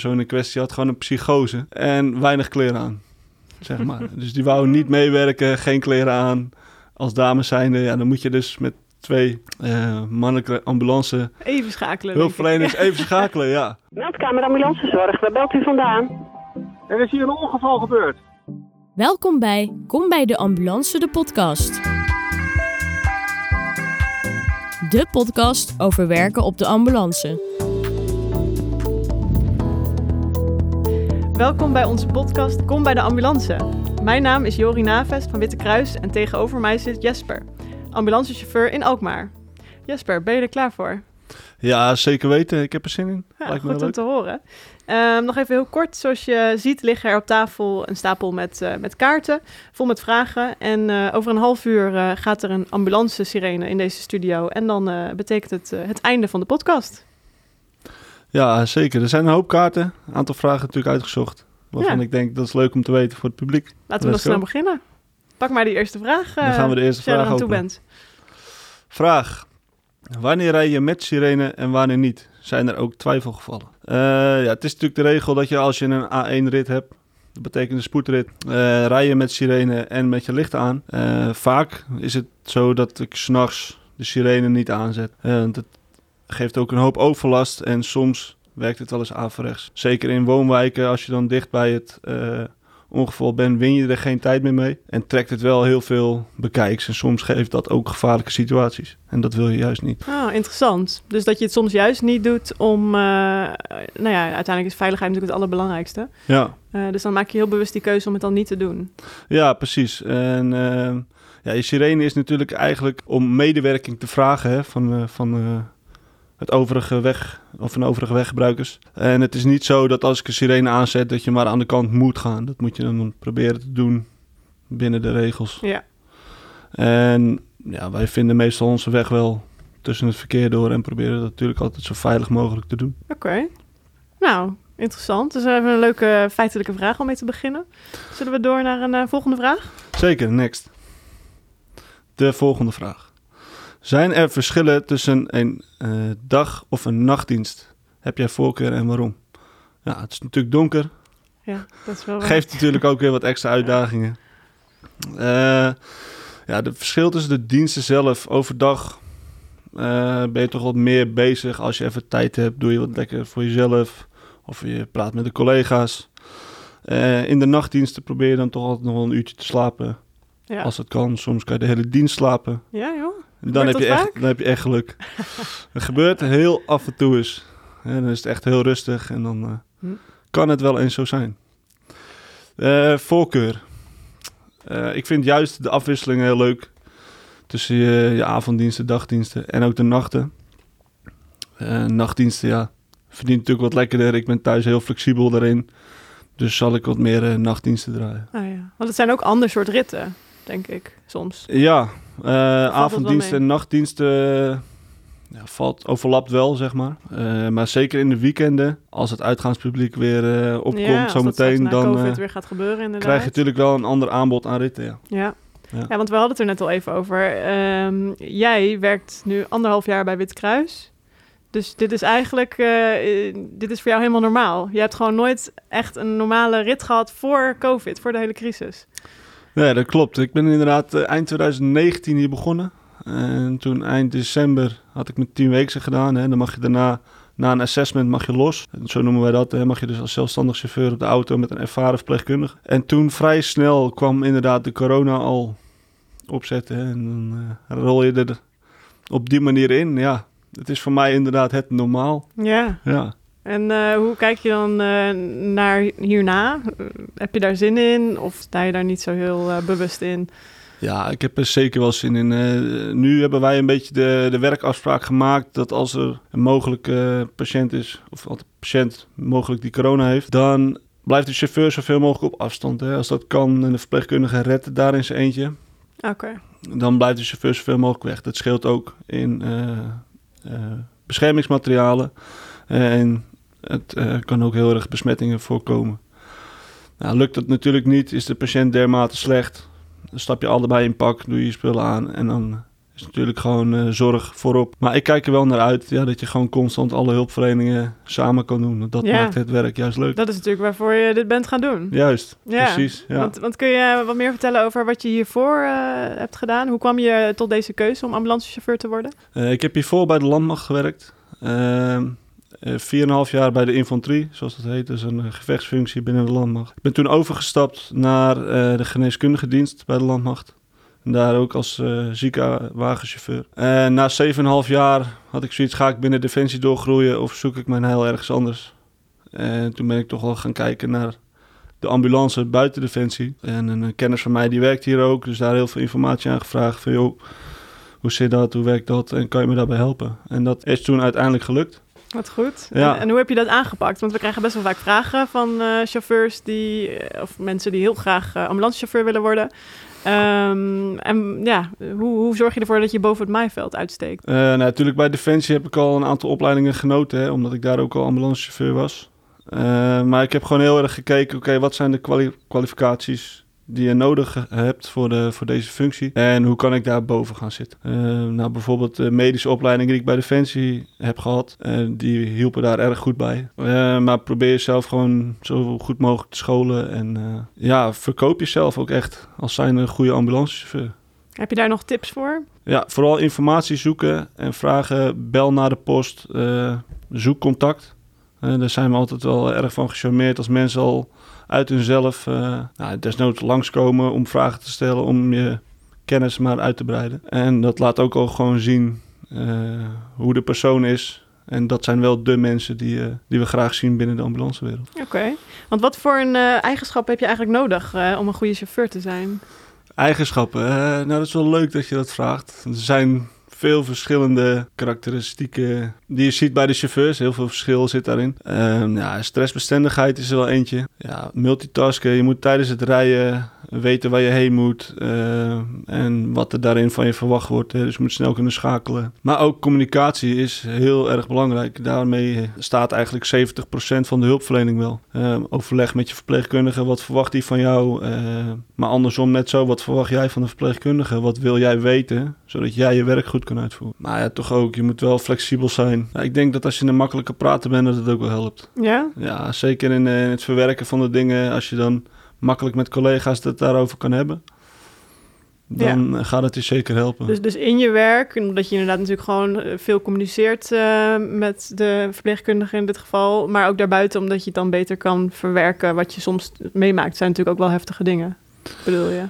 persoon in kwestie had gewoon een psychose en weinig kleren aan, zeg maar. dus die wou niet meewerken, geen kleren aan. Als dames zijnde, ja, dan moet je dus met twee uh, mannelijke ambulance Even schakelen. hulpverleners even schakelen, ja. Meldkamer ambulancezorg, waar belt u vandaan? Er is hier een ongeval gebeurd. Welkom bij Kom bij de Ambulance, de podcast. De podcast over werken op de ambulance. Welkom bij onze podcast Kom bij de Ambulance. Mijn naam is Jori Navest van Witte Kruis en tegenover mij zit Jesper, ambulancechauffeur in Alkmaar. Jesper, ben je er klaar voor? Ja, zeker weten. Ik heb er zin in. Ja, Lijkt me goed om leuk. te horen. Ehm, nog even heel kort. Zoals je ziet liggen er op tafel een stapel met, eh, met kaarten, vol met vragen. En eh, over een half uur eh, gaat er een ambulance-sirene in deze studio. En dan betekent het het einde van de podcast. Ja, zeker. Er zijn een hoop kaarten. Een aantal vragen natuurlijk uitgezocht. Waarvan Ja. ik denk dat is leuk om te weten voor het publiek. Laten we dan snel beginnen. Pak maar die eerste vraag. Dan eh, gaan we de eerste als jij vraag eraan toe openen. bent. Vraag. Wanneer rij je met sirene en wanneer niet? Zijn er ook twijfelgevallen? Eh, ja, het is natuurlijk de regel dat je als je een A1-rit hebt, dat betekent een spoedrit, eh rij je met sirene en met je lichten aan. Eh, vaak is het zo dat ik s'nachts de sirene niet aanzet. Eh, want het geeft ook een hoop overlast en soms werkt het wel eens averechts. Zeker in woonwijken, als je dan dicht bij het eh, ongeval bent, win je er geen tijd meer mee. En trekt het wel heel veel bekijks. En soms geeft dat ook gevaarlijke situaties. En dat wil je juist niet. Ah, interessant. Dus dat je het soms juist niet doet om... eh, nou ja, uiteindelijk is veiligheid natuurlijk het allerbelangrijkste. Ja, Eh, dus dan maak je heel bewust die keuze om het dan niet te doen. ja precies. En ja, je sirene is natuurlijk eigenlijk om medewerking te vragen hè, van, van het overige weg of van overige weggebruikers. En het is niet zo dat als ik een sirene aanzet dat je maar aan de kant moet gaan. Dat moet je dan proberen te doen binnen de regels. Ja. En ja, wij vinden meestal onze weg wel tussen het verkeer door en proberen dat natuurlijk altijd zo veilig mogelijk te doen. Oké. Nou, interessant. Dus we hebben een leuke feitelijke vraag om mee te beginnen. Zullen we door naar een eh, volgende vraag? Zeker, next. De volgende vraag. Zijn er verschillen tussen een eh, dag- of een nachtdienst? Heb jij voorkeur en waarom? Ja, het is natuurlijk donker. Ja, dat is wel waar. Geeft natuurlijk ook weer wat extra uitdagingen. Eh, ja, het verschil tussen de diensten zelf. Overdag eh, ben je toch wat meer bezig. Als je even tijd hebt, doe je wat lekker voor jezelf. Of je praat met de collega's. In de nachtdiensten probeer je dan toch altijd nog wel een uurtje te slapen. Ja, Als het kan. Soms kan je de hele dienst slapen. ja joh. Dan, heb je, echt, dan heb je echt geluk. het gebeurt heel af en toe eens. En dan is het echt heel rustig. En dan eh, Hm. kan het wel eens zo zijn. Eh, voorkeur. Eh, ik vind juist de afwisselingen heel leuk. Tussen je, je avonddiensten, dagdiensten en ook de nachten. Nachtdiensten, ja. Verdient natuurlijk wat lekkerder. Ik ben thuis heel flexibel daarin. Dus zal ik wat meer nachtdiensten draaien. Ah, ja. Want het zijn ook ander soort ritten, denk ik, soms. Ja, avonddiensten mee? en nachtdiensten eh, ja, valt, overlapt wel, zeg maar. Eh, maar zeker in de weekenden, als het uitgaanspubliek weer eh, opkomt ja, zometeen, dan COVID eh, weer gaat gebeuren inderdaad. krijg je natuurlijk wel een ander aanbod aan ritten. Ja. Ja. Ja. Ja. want we hadden het er net al even over. Ehm, jij werkt nu anderhalf jaar bij Wit Kruis. Dus dit is eigenlijk, eh, eh, dit is voor jou helemaal normaal. Je hebt gewoon nooit echt een normale rit gehad voor COVID, voor de hele crisis. Nee, dat klopt. Ik ben inderdaad eh, eind 2019 hier begonnen. En toen eind december had ik mijn 10 weken gedaan. Hè. Dan mag je daarna, na een assessment, mag je los. En zo noemen wij dat. Hè. Mag je dus als zelfstandig chauffeur op de auto met een ervaren verpleegkundige. En toen vrij snel kwam inderdaad de corona al opzetten. hè. En dan eh, rol je er op die manier in. Ja, het is voor mij inderdaad het normaal. Ja, Ja. En eh, hoe kijk je dan eh, naar hierna? Heb je daar zin in of sta je daar niet zo heel eh, bewust in? Ja, ik heb er zeker wel zin in. Nu hebben wij een beetje de, de werkafspraak gemaakt dat als er een mogelijke patiënt is, of als de patiënt mogelijk die corona heeft, dan blijft de chauffeur zoveel mogelijk op afstand. Hè. Als dat kan en de verpleegkundige redt daar in zijn eentje, Oké, dan blijft de chauffeur zoveel mogelijk weg. Dat scheelt ook in beschermingsmaterialen en het eh, kan ook heel erg besmettingen voorkomen. Nou, lukt dat natuurlijk niet, is de patiënt dermate slecht, dan stap je allebei in pak, doe je je spullen aan en dan is natuurlijk gewoon eh, zorg voorop. Maar ik kijk er wel naar uit ja, dat je gewoon constant alle hulpverleningen samen kan doen. Dat Ja. maakt het werk juist leuk. Dat is natuurlijk waarvoor je dit bent gaan doen. Juist, Ja, precies. Ja. Want, want kun je wat meer vertellen over wat je hiervoor eh, hebt gedaan? Hoe kwam je tot deze keuze om ambulancechauffeur te worden? Ik heb hiervoor bij de landmacht gewerkt. Ehm eh, 4,5 jaar bij de infanterie, zoals dat heet. Dus een eh, gevechtsfunctie binnen de landmacht. Ik ben toen overgestapt naar eh, de geneeskundige dienst bij de landmacht. En daar ook als eh ziekenwagenchauffeur. En na 7,5 jaar had ik zoiets, ga ik binnen Defensie doorgroeien of zoek ik mijn heil ergens anders? En toen ben ik toch wel gaan kijken naar de ambulance buiten Defensie. En een kennis van mij die werkt hier ook, dus daar heel veel informatie aan gevraagd. Van joh, hoe zit dat, hoe werkt dat en kan je me daarbij helpen? En dat is toen uiteindelijk gelukt. Wat goed. Ja. En, en hoe heb je dat aangepakt? Want we krijgen best wel vaak vragen van eh, chauffeurs die, eh, of mensen die heel graag eh, ambulancechauffeur willen worden. Ehm, en ja, hoe, hoe zorg je ervoor dat je boven het maaiveld uitsteekt? Nou, natuurlijk bij Defensie heb ik al een aantal opleidingen genoten, hè, omdat ik daar ook al ambulancechauffeur was. Maar ik heb gewoon heel erg gekeken, oké, wat zijn de kwali- kwalificaties die je nodig hebt voor, de, voor deze functie? En hoe kan ik daar boven gaan zitten? Eh, nou, bijvoorbeeld de medische opleidingen die ik bij Defensie heb gehad, eh, die hielpen daar erg goed bij. Eh, maar probeer jezelf gewoon zo goed mogelijk te scholen en eh, ja, verkoop jezelf ook echt als zijn een goede ambulancechauffeur. Heb je daar nog tips voor? Ja, vooral informatie zoeken en vragen. Bel naar de post, eh, zoek contact. Eh, daar zijn we altijd wel erg van gecharmeerd als mensen al uit hunzelf eh nou, desnoods langskomen om vragen te stellen, om je kennis maar uit te breiden. En dat laat ook al gewoon zien eh, hoe de persoon is. En dat zijn wel de mensen die, eh, die we graag zien binnen de ambulancewereld. Oké. Want wat voor een eh, eigenschap heb je eigenlijk nodig om een goede chauffeur te zijn? Eigenschappen. nou, dat is wel leuk dat je dat vraagt. Er zijn veel verschillende karakteristieken die je ziet bij de chauffeurs. Heel veel verschil zit daarin. Ehm, ja, stressbestendigheid is er wel eentje. Ja, multitasken. Je moet tijdens het rijden weten waar je heen moet. eh, en wat er daarin van je verwacht wordt. Dus je moet snel kunnen schakelen. Maar ook communicatie is heel erg belangrijk. Daarmee staat eigenlijk 70% van de hulpverlening wel. Ehm, overleg met je verpleegkundige. Wat verwacht hij van jou? Maar andersom net zo. Wat verwacht jij van de verpleegkundige? Wat wil jij weten? Zodat jij je werk goed kan uitvoeren. Maar ja, toch ook. Je moet wel flexibel zijn. Ja, ik denk dat als je een makkelijke prater bent, dat het ook wel helpt. Ja? Ja, zeker in, eh, in het verwerken van de dingen. Als je dan makkelijk met collega's het daarover kan hebben. Dan eh, gaat het je zeker helpen. Dus, dus in je werk, omdat je inderdaad natuurlijk gewoon eh, veel communiceert eh, met de verpleegkundige in dit geval, maar ook daarbuiten omdat je het dan beter kan verwerken wat je soms meemaakt, zijn natuurlijk ook wel heftige dingen, bedoel je?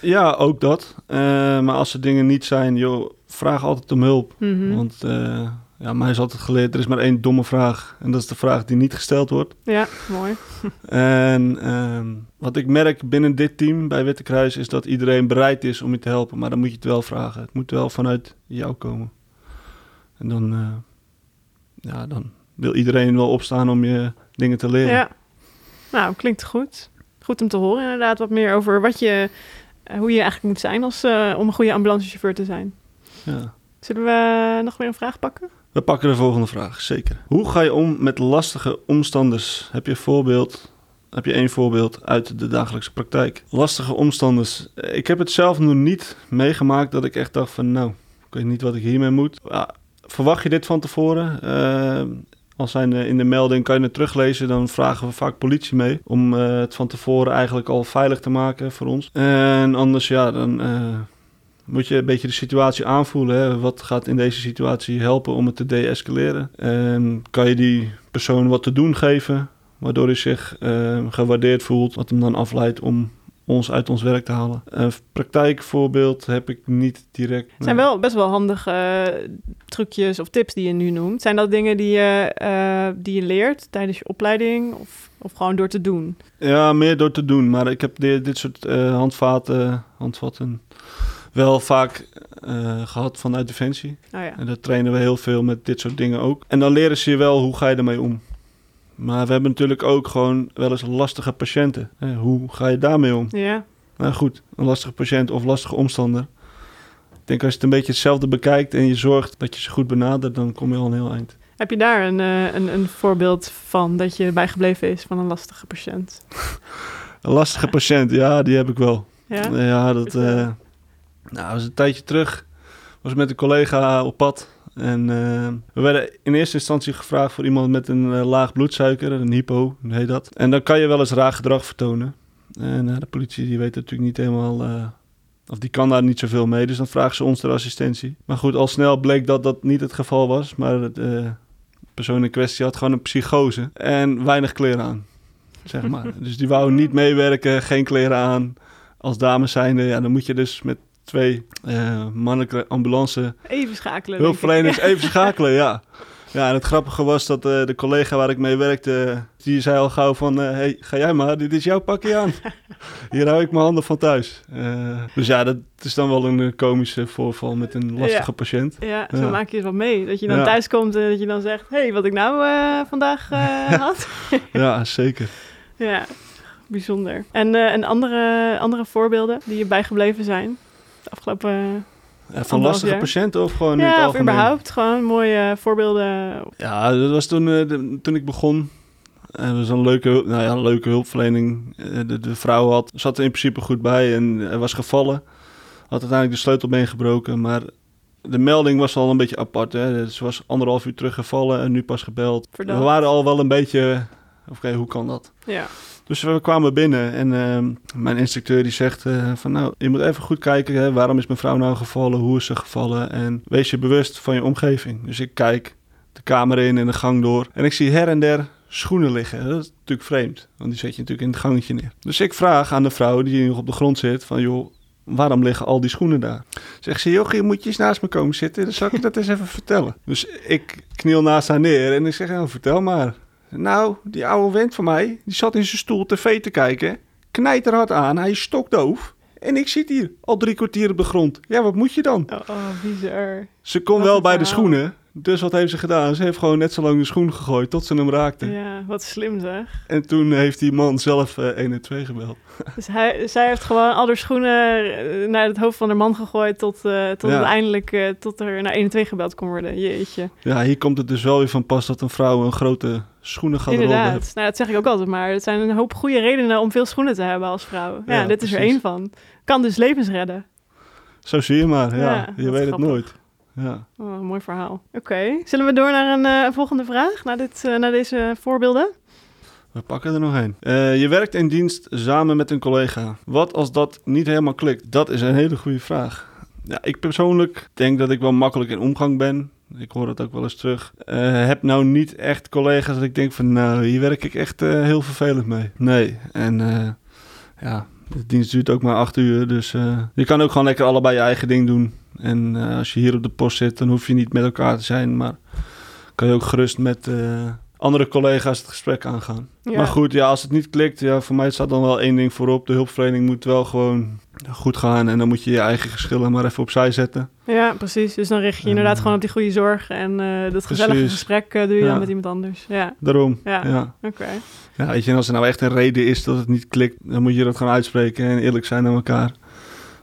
Ja, ook dat. Eh, maar als er dingen niet zijn, joh, vraag altijd om hulp. Mhm. Want eh, ja, mij is altijd geleerd, er is maar één domme vraag. En dat is de vraag die niet gesteld wordt. Ja, mooi. En ehm, wat ik merk binnen dit team bij Witte Kruis is dat iedereen bereid is om je te helpen. Maar dan moet je het wel vragen. Het moet wel vanuit jou komen. En dan, eh, ja, dan wil iedereen wel opstaan om je dingen te leren. Ja, nou, klinkt goed. Goed om te horen inderdaad wat meer over wat je, hoe je eigenlijk moet zijn als, eh, om een goede ambulancechauffeur te zijn. Ja. Zullen we nog weer een vraag pakken? We pakken de volgende vraag, zeker. Hoe ga je om met lastige omstanders? Heb je een voorbeeld? Heb je één voorbeeld uit de dagelijkse praktijk? Lastige omstanders. Eh, Ik heb het zelf nog niet meegemaakt dat ik echt dacht van nou, ik weet niet wat ik hiermee moet. Ja, verwacht je dit van tevoren? Eh, als zijn in de melding kan je het teruglezen, dan vragen we vaak politie mee om eh, het van tevoren eigenlijk al veilig te maken voor ons. En anders ja, dan eh, moet je een beetje de situatie aanvoelen. Wat gaat in deze situatie helpen om het te deescaleren? En kan je die persoon wat te doen geven, waardoor hij zich eh, gewaardeerd voelt, wat hem dan afleidt om ons uit ons werk te halen. Een praktijkvoorbeeld heb ik niet direct. Het zijn wel best wel handige eh, trucjes of tips die je nu noemt. Zijn dat dingen die je, eh, die je leert tijdens je opleiding of, of gewoon door te doen? Ja, meer door te doen. Maar ik heb dit, dit soort eh, handvaten, handvatten wel vaak eh, gehad vanuit Defensie. Oh ja. En daar trainen we heel veel met dit soort dingen ook. En dan leren ze je wel hoe ga je ermee om. Maar we hebben natuurlijk ook gewoon wel eens lastige patiënten. Hè, Hoe ga je daarmee om? Ja, Nou goed, een lastige patiënt of lastige omstander. Ik denk als je het een beetje hetzelfde bekijkt en je zorgt dat je ze goed benadert, dan kom je al een heel eind. Heb je daar een, eh, een, een voorbeeld van dat je bijgebleven is van een lastige patiënt? Een lastige patiënt, ja, die heb ik wel. Ja? Ja, dat eh nou, is een tijdje terug. was met een collega op pad. En eh, we werden in eerste instantie gevraagd voor iemand met een eh, laag bloedsuiker, een hypo, heet dat. En dan kan je wel eens raar gedrag vertonen. En eh, de politie die weet natuurlijk niet helemaal, of die kan daar niet zoveel mee, dus dan vragen ze ons ter assistentie. Maar goed, al snel bleek dat dat niet het geval was, maar de persoon in kwestie had gewoon een psychose en weinig kleren aan, zeg maar. dus die wou niet meewerken, geen kleren aan. Als dames zijnde, ja, dan moet je dus met twee eh, mannelijke ambulance Even schakelen. hulpverleners even schakelen, ja. Ja, en het grappige was dat eh, de collega waar ik mee werkte, die zei al gauw van... eh, hey, ga jij maar, dit is jouw pakje aan. Hier hou ik mijn handen van thuis. Eh, dus ja, dat is dan wel een komische voorval met een lastige Ja. patiënt. Ja, zo Ja. maak je eens wat mee. Dat je dan Ja. thuis komt en dat je dan zegt... Hé, hey, wat ik nou eh, vandaag eh, had. Ja, zeker. ja, bijzonder. En, eh, en andere, andere voorbeelden die je bijgebleven zijn? De afgelopen... Eh, van lastige jaar? patiënten of gewoon in het ja, of überhaupt. Gewoon mooie voorbeelden. Ja, dat was toen, eh, de- toen ik begon. En dat was een leuke, nou ja, een leuke hulpverlening. Eh, De, de vrouw had, zat er in principe goed bij en was gevallen. Had uiteindelijk de sleutelbeen gebroken, maar de melding was al een beetje apart. Hè. Ze was anderhalf uur teruggevallen en nu pas gebeld. Verdacht. We waren al wel een beetje, oké, hoe kan dat? Ja, Dus we kwamen binnen en ehm, mijn instructeur die zegt eh, van nou, je moet even goed kijken, hè, waarom is mijn vrouw nou gevallen, hoe is ze gevallen en wees je bewust van je omgeving. Dus ik kijk de kamer in en de gang door en ik zie her en der schoenen liggen. Dat is natuurlijk vreemd, want die zet je natuurlijk in het gangetje neer. Dus ik vraag aan de vrouw die nog op de grond zit van joh, waarom liggen al die schoenen daar? Zegt ze, joh, moet je eens naast me komen zitten, dan zal ik je dat eens even vertellen. Dus ik kniel naast haar neer en ik zeg, nou, vertel maar. Nou, die oude vent van mij, die zat in zijn stoel tv te kijken. Knijt er hard aan, hij is stokdoof. En ik zit hier, al drie kwartier op de grond. Ja, wat moet je dan? oh, oh bizar. Ze kon Wat wel bij de schoenen. Dus wat heeft ze gedaan? Ze heeft gewoon net zo lang de schoen gegooid tot ze hem raakte. Ja, wat slim zeg. En toen heeft die man zelf eh 112 gebeld. Dus hij, zij heeft gewoon al haar schoenen eh, naar het hoofd van haar man gegooid... tot, eh, tot Ja. uiteindelijk eh, tot er naar 112 gebeld kon worden. Jeetje. Ja, hier komt het dus wel weer van pas dat een vrouw een grote schoenengarderobe Inderdaad. heeft. Nou, dat zeg ik ook altijd maar. Het zijn een hoop goede redenen om veel schoenen te hebben als vrouw. Ja, Ja, dit is er één van. Kan dus levens redden. Zo zie je maar, ja. Ja, je weet grappig. het nooit. Ja. Oh, mooi verhaal. Oké, zullen we door naar een eh, volgende vraag? Naar, dit, naar deze voorbeelden? We pakken er nog een. Eh, je werkt in dienst samen met een collega. Wat als dat niet helemaal klikt? Dat is een hele goede vraag. Ja, ik persoonlijk denk dat ik wel makkelijk in omgang ben. Ik hoor het ook wel eens terug. Eh, heb nou niet echt collega's dat ik denk van... nou, hier werk ik echt eh, heel vervelend mee. Nee, en eh, ja, de dienst duurt ook maar acht uur. Dus je kan ook gewoon lekker allebei je eigen ding doen. En als je hier op de post zit, dan hoef je niet met elkaar te zijn. Maar kan je ook gerust met andere collega's het gesprek aangaan. Ja. Maar goed, ja, als het niet klikt, ja, voor mij staat dan wel één ding voorop. De hulpverlening moet wel gewoon goed gaan. En dan moet je je eigen geschillen maar even opzij zetten. Ja, precies. Dus dan richt je je inderdaad gewoon op die goede zorg. En eh, dat gezellige precies. gesprek eh, doe je Ja. dan met iemand anders. Ja, Daarom. Ja. Ja. oké. Ja, weet je, en als er nou echt een reden is dat het niet klikt, dan moet je dat gewoon uitspreken en eerlijk zijn naar elkaar.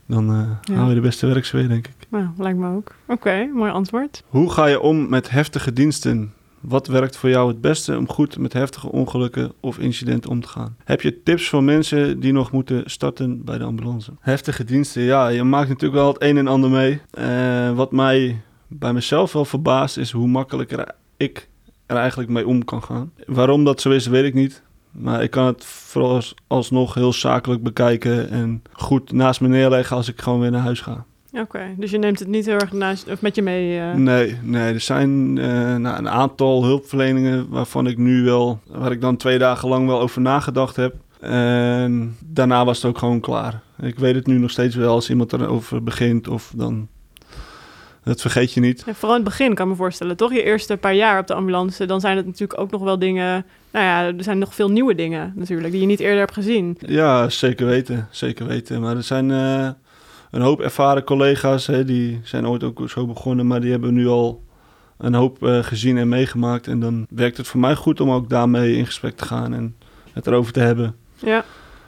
Dan Ja. hou je de beste werksfeer, denk ik. Nou, lijkt me ook. Oké, mooi antwoord. Hoe ga je om met heftige diensten? Wat werkt voor jou het beste om goed met heftige ongelukken of incidenten om te gaan? Heb je tips voor mensen die nog moeten starten bij de ambulance? Heftige diensten, ja, je maakt natuurlijk wel het een en ander mee. Eh, wat mij bij mezelf wel verbaast is hoe makkelijker ik er eigenlijk mee om kan gaan. Waarom dat zo is, weet ik niet. Maar ik kan het vooral als- alsnog heel zakelijk bekijken en goed naast me neerleggen als ik gewoon weer naar huis ga. Oké, dus je neemt het niet heel erg naast, of met je mee. eh. Nee, nee, er zijn eh, nou, een aantal hulpverleningen waarvan ik nu wel, waar ik dan twee dagen lang wel over nagedacht heb. En daarna was het ook gewoon klaar. Ik weet het nu nog steeds wel als iemand erover begint of dan. Dat vergeet je niet. Ja, vooral in het begin kan ik me voorstellen, toch? Je eerste paar jaar op de ambulance, dan zijn het natuurlijk ook nog wel dingen... Nou ja, er zijn nog veel nieuwe dingen natuurlijk, die je niet eerder hebt gezien. Ja, zeker weten. Zeker weten. Maar er zijn eh, een hoop ervaren collega's. Hè, die zijn ooit ook zo begonnen, maar die hebben nu al een hoop eh, gezien en meegemaakt. En dan werkt het voor mij goed om ook daarmee in gesprek te gaan en het erover te hebben. Ja,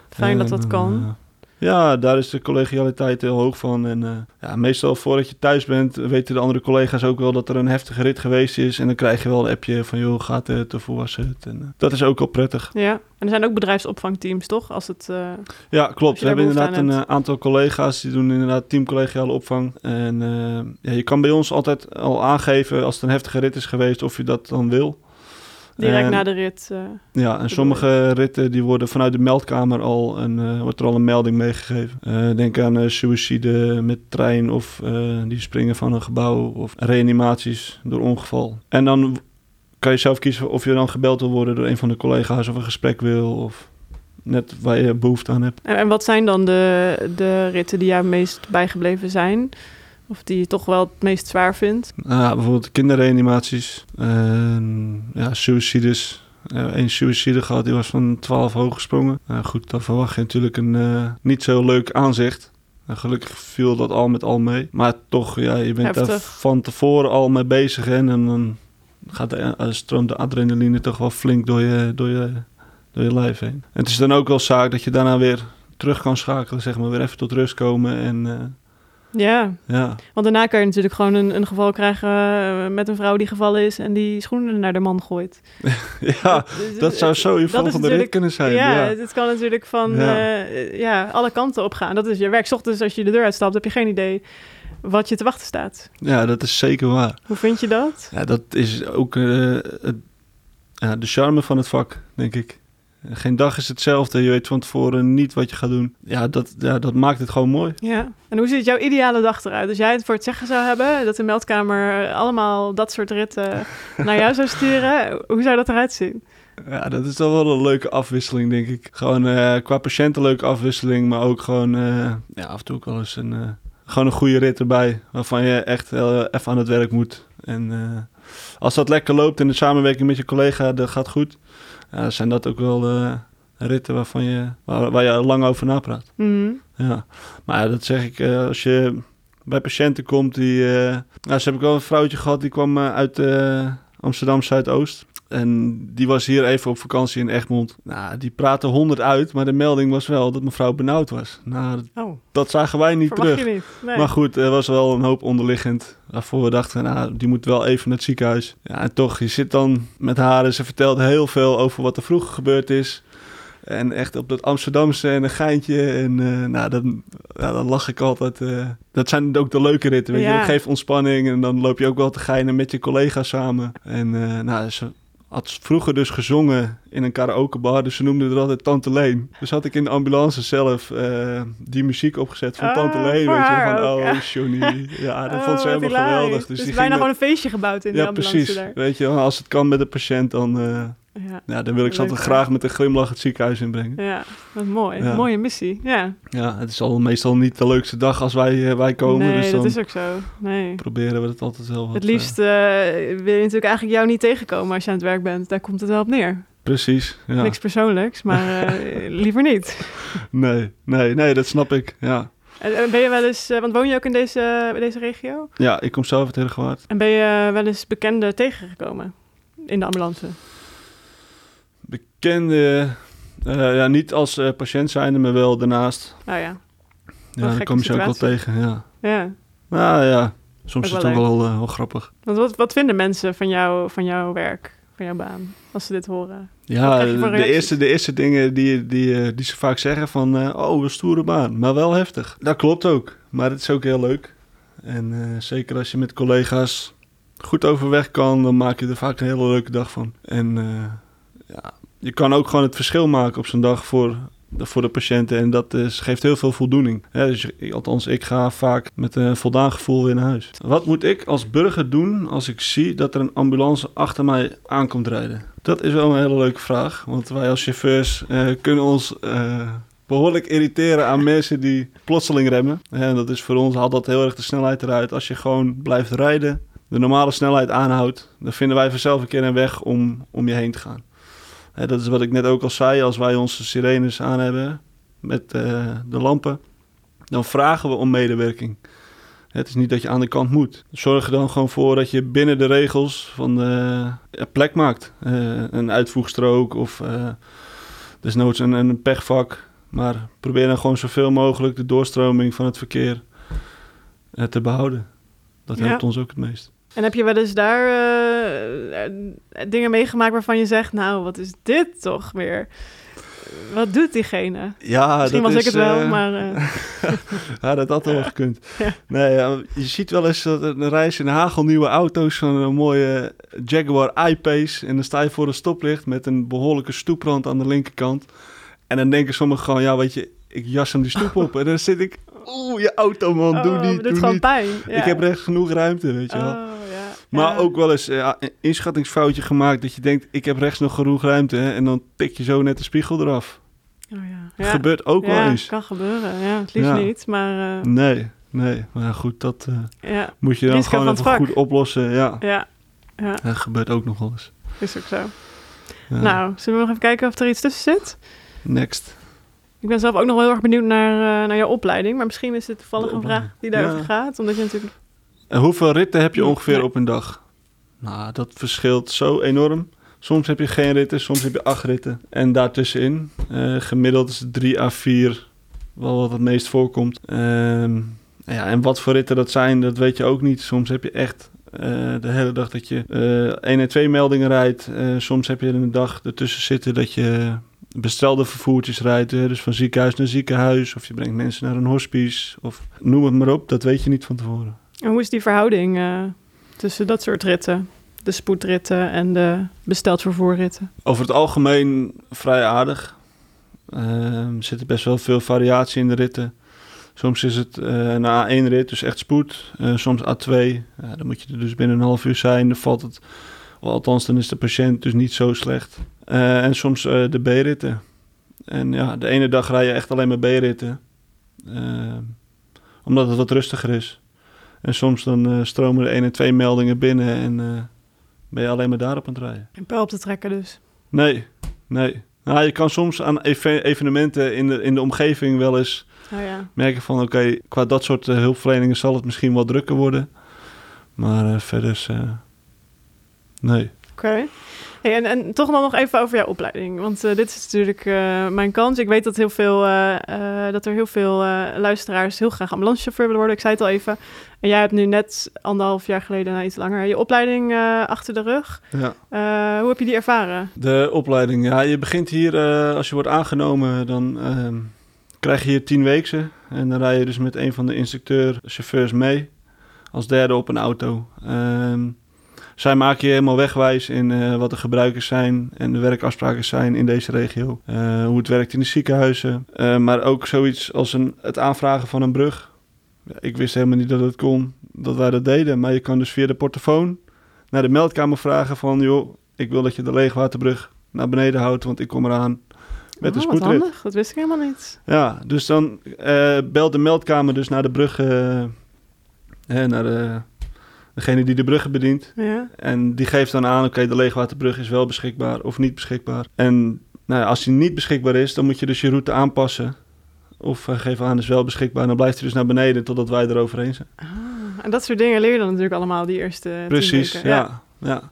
fijn dat dat kan. Eh, Ja, daar is de collegialiteit heel hoog van. En eh, ja, meestal voordat je thuis bent, weten de andere collega's ook wel dat er een heftige rit geweest is. En dan krijg je wel een appje van, joh, gaat het of hoe was het? En uh, dat is ook wel prettig. Ja, en er zijn ook bedrijfsopvangteams, toch? Als het, uh, ja, klopt. We hebben inderdaad een aantal collega's die doen inderdaad teamcollegiale opvang. En ja, je kan bij ons altijd al aangeven als het een heftige rit is geweest of je dat dan wil. Direct En- na de rit. eh, Ja, en sommige ritten die worden vanuit de meldkamer al een, eh, wordt er al een melding meegegeven. Eh, denk aan suïcide met trein of die springen van een gebouw of reanimaties door ongeval. En dan kan je zelf kiezen of je dan gebeld wil worden door een van de collega's of een gesprek wil of net waar je behoefte aan hebt. en, en wat zijn dan de, de ritten die jou het meest bijgebleven zijn? Of die je toch wel het meest zwaar vindt? Nou, bijvoorbeeld kinderreanimaties, en, ja, suicides. Eén suicide gehad, die was van 12 hoog gesprongen. Nou goed, dan verwacht je natuurlijk een eh, niet zo leuk aanzicht. Gelukkig viel dat al met al mee. Maar toch, ja, je bent daar Heftig. van tevoren al mee bezig. Hè, en dan gaat de, eh, stroomt de adrenaline toch wel flink door je, door, je, door je lijf heen. En het is dan ook wel zaak dat je daarna weer terug kan schakelen, zeg maar. Weer even tot rust komen en eh, Ja, ja... want daarna kan je natuurlijk gewoon een, een geval krijgen eh, met een vrouw die gevallen is en die schoenen naar de man gooit. ja, Dus, dat zou zo je volgende rit natuurlijk- kunnen zijn. ja, ja. het kan natuurlijk van Ja. ja. ja, alle kanten op gaan. Dat is je werk. ochtends als je de deur uitstapt, heb je geen idee wat je te wachten staat. Ja, dat is zeker waar. Hoe vind je dat? Ja, dat is ook eh, de charme van het vak, denk ik. Geen dag is hetzelfde. Je weet van tevoren niet wat je gaat doen. Ja, dat, ja, dat maakt het gewoon mooi. Ja. En hoe ziet jouw ideale dag eruit? Als jij het voor het zeggen zou hebben, dat de meldkamer allemaal dat soort ritten naar jou zou sturen, hoe zou dat eruit zien? Ja, dat is dan wel een leuke afwisseling, denk ik. Gewoon eh, qua patiënt een leuke afwisseling, maar ook gewoon eh, ja, af en toe ook wel eens een, eh, gewoon een goede rit erbij. Waarvan je echt even aan het werk moet. En als dat lekker loopt en de samenwerking met je collega, dat gaat goed. Ja, zijn dat ook wel eh, ritten waarvan je, waar, waar je lang over napraat. Mhm. Ja, maar ja, dat zeg ik eh, als je bij patiënten komt die... eh nou, ze heb ik wel een vrouwtje gehad die kwam uit Amsterdam Zuidoost. En die was hier even op vakantie in Egmond. Nou, die praatte honderd uit, maar de melding was wel dat mevrouw benauwd was. Nou, dat, Oh, dat zagen wij niet verwacht terug. je niet. Nee. Maar goed, er was wel een hoop onderliggend. Waarvoor we dachten, nou, die moet wel even naar het ziekenhuis. Ja, en toch, je zit dan met haar en ze vertelt heel veel over wat er vroeger gebeurd is. En echt op dat Amsterdamse en een geintje. En eh, nou, dan, ja, dan lach ik altijd. eh. dat zijn ook de leuke ritten, weet je. Dat geeft ontspanning en dan loop je ook wel te geinen met je collega's samen. En eh, nou, ze had vroeger dus gezongen in een karaokebar. Dus ze noemden er altijd Tante Leen. Dus had ik in de ambulance zelf eh, die muziek opgezet van Ah, Tante Leen. Weet je, van ook, oh, ja. Johnny. Ja, dat Oh, vond ze helemaal hilarisch. geweldig. Dus Dus die bijna gewoon een feestje gebouwd in de ja, ambulance precies. daar. Weet je, als het kan met de patiënt, dan, eh, Ja. ja, dan wil ik ze altijd graag met een glimlach het ziekenhuis inbrengen. ja, wat mooi. Ja. Mooie missie. Ja. Ja, het is al meestal niet de leukste dag als wij, eh, wij komen. nee, dus dan dat is ook zo. Nee. proberen we het altijd wel wat... Het eh, liefst eh, wil je natuurlijk eigenlijk jou niet tegenkomen als je aan het werk bent. Daar komt het wel op neer. precies, ja. Niks persoonlijks, maar eh, liever niet. Nee, nee, nee, dat snap ik, ja. En, en ben je wel eens, eh, want woon je ook in deze, deze regio? Ja, ik kom zelf uit Heergewaard. En ben je wel eens bekenden tegengekomen in de ambulance? Bekende, eh, ja, niet als eh, patiënt zijnde, maar wel daarnaast. Nou ja, Ja, dan kom je ze ook wel tegen, ja. ja. Nou ja, soms is het ook wel, eh, wel grappig. Want wat, wat vinden mensen van, jou, van jouw werk, van jouw baan, als ze dit horen? Ja, de eerste, de eerste dingen die, die, die ze vaak zeggen van... oh, een stoere baan, maar wel heftig. Dat klopt ook, maar het is ook heel leuk. En zeker als je met collega's goed overweg kan... dan maak je er vaak een hele leuke dag van. En ja, je kan ook gewoon het verschil maken op zo'n dag voor, voor de patiënten. En dat geeft heel veel voldoening. Dus, althans, ik ga vaak met een voldaan gevoel weer naar huis. Wat moet ik als burger doen als ik zie dat er een ambulance achter mij aankomt rijden? Dat is wel een hele leuke vraag. Want wij als chauffeurs eh, kunnen ons eh, behoorlijk irriteren aan mensen die plotseling remmen. En dat is voor ons dat heel erg de snelheid eruit. Als je gewoon blijft rijden, de normale snelheid aanhoudt, dan vinden wij vanzelf een keer een weg om, om je heen te gaan. Dat is wat ik net ook al zei. Als wij onze sirenes aan hebben met eh, de lampen, dan vragen we om medewerking. Het is niet dat je aan de kant moet. Zorg er dan gewoon voor dat je binnen de regels van de ja, plek maakt. Eh, een uitvoegstrook of eh, desnoods een, een pechvak. Maar probeer dan gewoon zoveel mogelijk de doorstroming van het verkeer eh, te behouden. Dat Ja. helpt ons ook het meest. En heb je wel eens daar eh, eh, dingen meegemaakt waarvan je zegt... nou, wat is dit toch weer? Wat doet diegene? Ja, Misschien dat was ik is, het wel, eh, maar... eh, Ja, dat had wel gekund. Ja. Nee, je ziet wel eens dat een reis in hagelnieuwe auto's, zo'n eh, mooie Jaguar I-Pace. En dan sta je voor een stoplicht met een behoorlijke stoeprand aan de linkerkant. En dan denken sommigen gewoon, ja, weet je, ik jas hem die stoep op. En dan zit ik, oeh, je auto man, doe oh, niet, doe gewoon niet. pijn. Ja. Ik heb rechts genoeg ruimte, weet je wel. Oh. Maar Ja. ook wel eens eh, ja, een inschattingsfoutje gemaakt dat je denkt, ik heb rechts nog genoeg ruimte. Hè, en dan tik je zo net de spiegel eraf. Oh, ja. Ja. gebeurt ook ja, wel eens. kan gebeuren. Ja, het liefst Ja. niet, maar... eh, Nee, nee. Maar ja, goed, dat eh, ja, moet je dan Risico gewoon even goed oplossen. Ja, ja, ja, dat gebeurt ook nog wel eens. is ook zo. Ja. Nou, zullen we nog even kijken of er iets tussen zit? Next. Ik ben zelf ook nog wel heel erg benieuwd naar, naar jouw opleiding. Maar misschien is dit toevallig een vraag die daarover Ja. gaat. Omdat je natuurlijk... En hoeveel ritten heb je ongeveer op een dag? Nou, dat verschilt zo enorm. Soms heb je geen ritten, soms heb je acht ritten. En daartussenin, eh, gemiddeld is het drie à vier wel wat het meest voorkomt. Ehm, ja, en wat voor ritten dat zijn, dat weet je ook niet. Soms heb je echt eh, de hele dag dat je eh 1 en 2 meldingen rijdt. Eh, soms heb je er een dag ertussen zitten dat je bestelde vervoertjes rijdt. dus van ziekenhuis naar ziekenhuis. Of je brengt mensen naar een hospice. Of noem het maar op, dat weet je niet van tevoren. En hoe is die verhouding eh, tussen dat soort ritten? De spoedritten en de besteld vervoerritten? Over het algemeen vrij aardig. Ehm, er zit best wel veel variatie in de ritten. Soms is het eh een A1-rit, dus echt spoed. Eh, soms A2. Ja, dan moet je er dus binnen een half uur zijn. Dan valt het, althans dan is de patiënt dus niet zo slecht. En soms de B-ritten. En ja, de ene dag rij je echt alleen maar B-ritten. Ehm, omdat het wat rustiger is. En soms dan eh, stromen er 1 en 2 meldingen binnen en eh, ben je alleen maar daarop aan het rijden. Een pijl op te trekken dus. Nee, nee. Nou, je kan soms aan eve- evenementen in de, in de omgeving wel eens Oh ja. merken van... oké, qua dat soort eh, hulpverleningen zal het misschien wel drukker worden. Maar verder is... nee. Oké. Hey, en, en toch dan nog even over jouw opleiding. Want eh, dit is natuurlijk eh, mijn kans. Ik weet dat, heel veel, eh, dat er heel veel luisteraars heel graag ambulancechauffeur willen worden. Ik zei het al even. En jij hebt nu net anderhalf jaar geleden, nou iets langer, je opleiding achter de rug. Ja. Hoe heb je die ervaren? De opleiding, ja, je begint hier... als je wordt aangenomen, dan ehm, krijg je hier tien weekse. En dan rij je dus met een van de instructeur-chauffeurs mee. Als derde op een auto. Ehm, zij maken je helemaal wegwijs in eh, wat de gebruikers zijn en de werkafspraken zijn in deze regio. Eh, hoe het werkt in de ziekenhuizen. Eh, maar ook zoiets als een, het aanvragen van een brug. Ja, ik wist helemaal niet dat het kon, dat wij dat deden. Maar je kan dus via de portofoon naar de meldkamer vragen van... joh, ik wil dat je de leegwaterbrug naar beneden houdt, want ik kom eraan met een Oh, wat spoedrit. handig, dat wist ik helemaal niet. Ja, dus dan belt de meldkamer dus naar de brug, hè, naar de, degene die de bruggen bedient. Ja. En die geeft dan aan, oké, de leegwaterbrug is wel beschikbaar of niet beschikbaar. En nou ja, als die niet beschikbaar is, dan moet je dus je route aanpassen. Of uh, geef aan, is wel beschikbaar. En dan blijft hij dus naar beneden totdat wij er overheen zijn. Ah, en dat soort dingen leer je dan natuurlijk allemaal die eerste Precies, weken. ja. ja.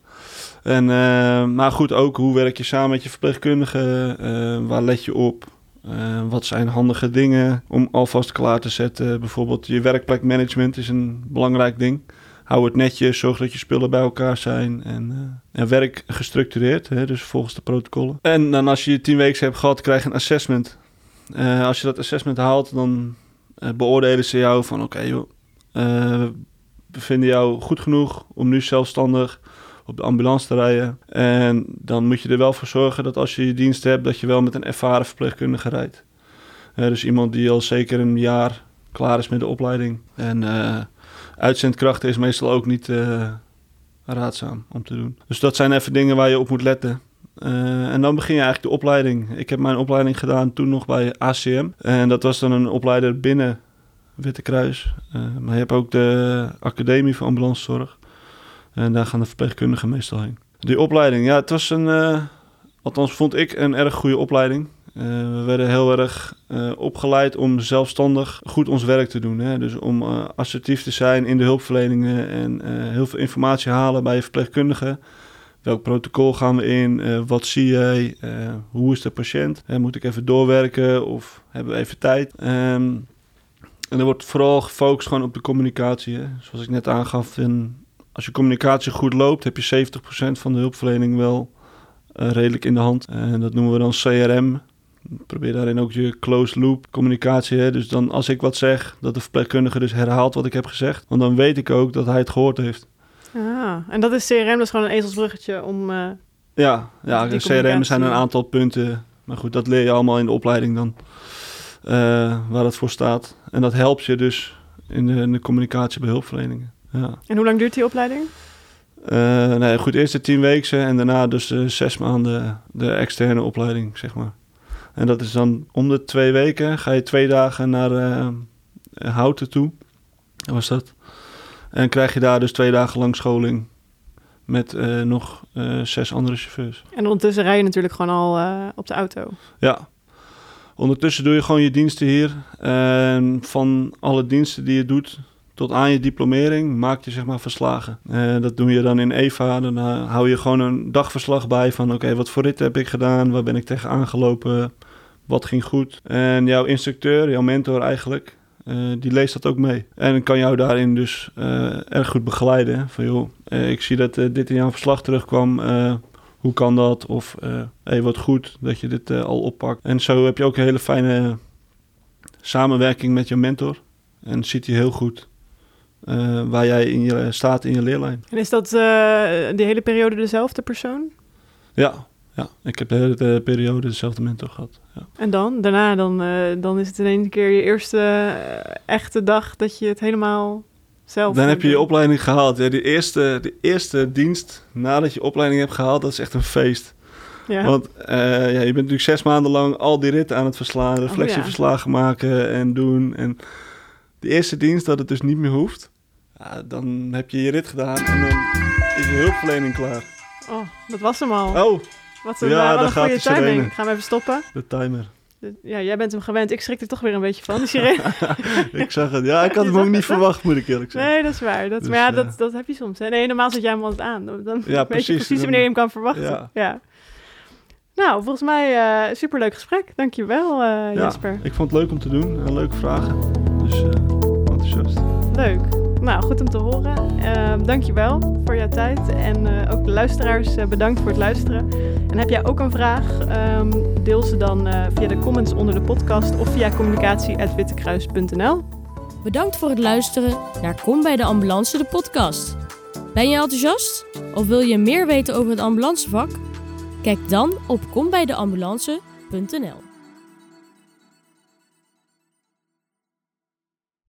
En, eh, maar goed, ook hoe werk je samen met je verpleegkundige? Eh, waar let je op? Uh, wat zijn handige dingen om alvast klaar te zetten? Bijvoorbeeld je werkplekmanagement is een belangrijk ding. Hou het netjes, zorg dat je spullen bij elkaar zijn en, uh, en werk gestructureerd, hè, dus volgens de protocollen. En dan als je tien weken hebt gehad, krijg je een assessment. Uh, als je dat assessment haalt, dan uh, beoordelen ze jou van oké joh, we vinden jou goed genoeg om nu zelfstandig op de ambulance te rijden. En dan moet je er wel voor zorgen dat als je je dienst hebt, dat je wel met een ervaren verpleegkundige rijdt. Dus iemand die al zeker een jaar klaar is met de opleiding. En uitzendkrachten is meestal ook niet uh, raadzaam om te doen. Dus dat zijn even dingen waar je op moet letten. Uh, en dan begin je eigenlijk de opleiding. Ik heb mijn opleiding gedaan toen nog bij ACM. En dat was dan een opleider binnen Witte Kruis. Uh, maar je hebt ook de Academie voor Ambulancezorg. En daar gaan de verpleegkundigen meestal heen. Die opleiding, ja, het was een, althans vond ik een erg goede opleiding. Uh, we werden heel erg uh, opgeleid om zelfstandig goed ons werk te doen. Hè? Dus om uh, assertief te zijn in de hulpverleningen en heel veel informatie halen bij verpleegkundigen. welk protocol gaan we in? Eh, wat zie jij? Eh, hoe is de patiënt? Eh, moet ik even doorwerken of hebben we even tijd? Ehm, en er wordt vooral gefocust gewoon op de communicatie. Hè? Zoals ik net aangaf, als je communicatie goed loopt, heb je 70% van de hulpverlening wel eh, redelijk in de hand. En dat noemen we dan CRM. Probeer daarin ook je closed loop communicatie. Hè? Dus dan als ik wat zeg, dat de verpleegkundige dus herhaalt wat ik heb gezegd. Want dan weet ik ook dat hij het gehoord heeft. Ah, en dat is CRM, dat is gewoon een ezelsbruggetje om... eh, Ja, ja CRM zijn een aantal punten. Maar goed, dat leer je allemaal in de opleiding dan. eh, waar dat voor staat. En dat helpt je dus in de, in de communicatie bij hulpverleningen. Ja. En hoe lang duurt die opleiding? Eh, nee, goed, eerst de tien weken en daarna dus eh, zes maanden de externe opleiding, zeg maar. En dat is dan om de twee weken ga je twee dagen naar eh, Houten toe. Was dat? En krijg je daar dus twee dagen lang scholing met eh, nog eh, zes andere chauffeurs. En ondertussen rij je natuurlijk gewoon al op de auto. Ja. Ondertussen doe je gewoon je diensten hier. En van alle diensten die je doet tot aan je diplomering maak je zeg maar verslagen. En dat doe je dan in EVA. Dan hou je gewoon een dagverslag bij van oké, wat voor rit heb ik gedaan? Waar ben ik tegen aangelopen? Wat ging goed? En jouw instructeur, jouw mentor eigenlijk, eh, die leest dat ook mee. En kan jou daarin dus eh, erg goed begeleiden. hè. Van joh, eh, ik zie dat dit in jouw verslag terugkwam. Hoe kan dat? Of hey, wat goed dat je dit al oppakt. En zo heb je ook een hele fijne samenwerking met je mentor. En ziet hij heel goed waar jij in je, staat in je leerlijn. En is dat die hele periode dezelfde persoon? Ja, ja, ik heb de hele periode dezelfde mentor gehad. Ja. En dan? Daarna dan, eh, dan is het in één keer je eerste eh, echte dag dat je het helemaal zelf... Dan heb je je opleiding gehaald. Ja, de, eerste, de eerste dienst nadat je opleiding hebt gehaald, dat is echt een feest. Ja. Want eh, ja, je bent natuurlijk zes maanden lang al die ritten aan het verslaan, reflectieverslagen maken en doen. En de eerste dienst dat het dus niet meer hoeft, ja, dan heb je je rit gedaan en dan is je hulpverlening klaar. Oh, dat was hem al. Oh, wat een, ja, wat een gaat goede de sirene. timing. Ik ga hem even stoppen. de timer. Ja, jij bent hem gewend. Ik schrik er toch weer een beetje van. Die sirene. ik zag het. Ja, ik had Je hem ook niet verwacht, moet ik eerlijk zeggen. Nee, dat is waar. Dat, Dus, maar ja, eh, dat, dat heb je soms. Hè? Nee, normaal zet jij hem altijd aan. Dan Ja, weet precies. je precies wanneer je hem kan verwachten. Ja. Ja. Nou, volgens mij eh superleuk gesprek. Dankjewel, eh Ja, Jesper. ik vond het leuk om te doen en leuke vragen. Dus enthousiast. Leuk. Nou, goed om te horen. Ehm dankjewel voor jouw tijd. En eh, ook de luisteraars eh, bedankt voor het luisteren. En heb jij ook een vraag? Ehm, deel ze dan eh, via de comments onder de podcast of via communicatie.wittekruis.nl. Bedankt voor het luisteren naar Kom bij de Ambulance, de podcast. Ben je enthousiast? Of wil je meer weten over het ambulancevak? Kijk dan op kombijdeambulance.nl